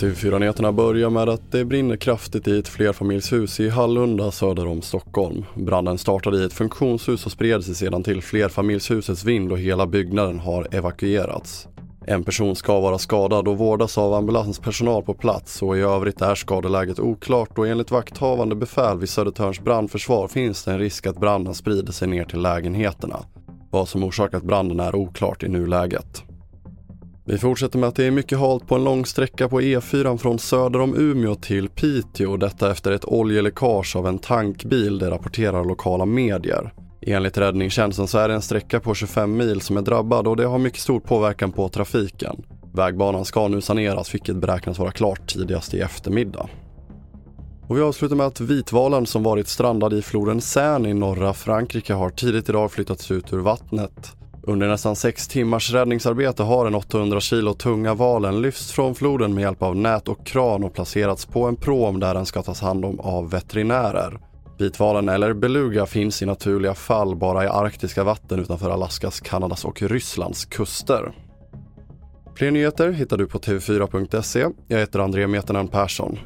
TV4-nyheterna börjar med att det brinner kraftigt i ett flerfamiljshus i Hallunda söder om Stockholm. Branden startade i ett funktionshus och spred sig sedan till flerfamiljshusets vind och hela byggnaden har evakuerats. En person ska vara skadad och vårdas av ambulanspersonal på plats och i övrigt är skadeläget oklart och enligt vakthavande befäl vid Södertörns brandförsvar finns det en risk att branden sprider sig ner till lägenheterna. Vad som orsakat branden är oklart i nuläget. Vi fortsätter med att det är mycket halt på en lång sträcka på E4 från söder om Umeå till Piteå. Detta efter ett oljeläckage av en tankbil, det rapporterar lokala medier. Enligt räddningstjänsten så är det en sträcka på 25 mil som är drabbad och det har mycket stor påverkan på trafiken. Vägbanan ska nu saneras vilket beräknas vara klart tidigast i eftermiddag. Och vi avslutar med att vitvalen som varit strandad i floden Seine i norra Frankrike har tidigt idag flyttats ut ur vattnet. Under nästan sex timmars räddningsarbete har den 800 kilo tunga valen lyfts från floden med hjälp av nät och kran och placerats på en pråm där den ska tas hand om av veterinärer. Vitvalen eller beluga finns i naturliga fall bara i arktiska vatten utanför Alaskas, Kanadas och Rysslands kuster. Fler nyheter hittar du på tv4.se. Jag heter André Metenen Persson.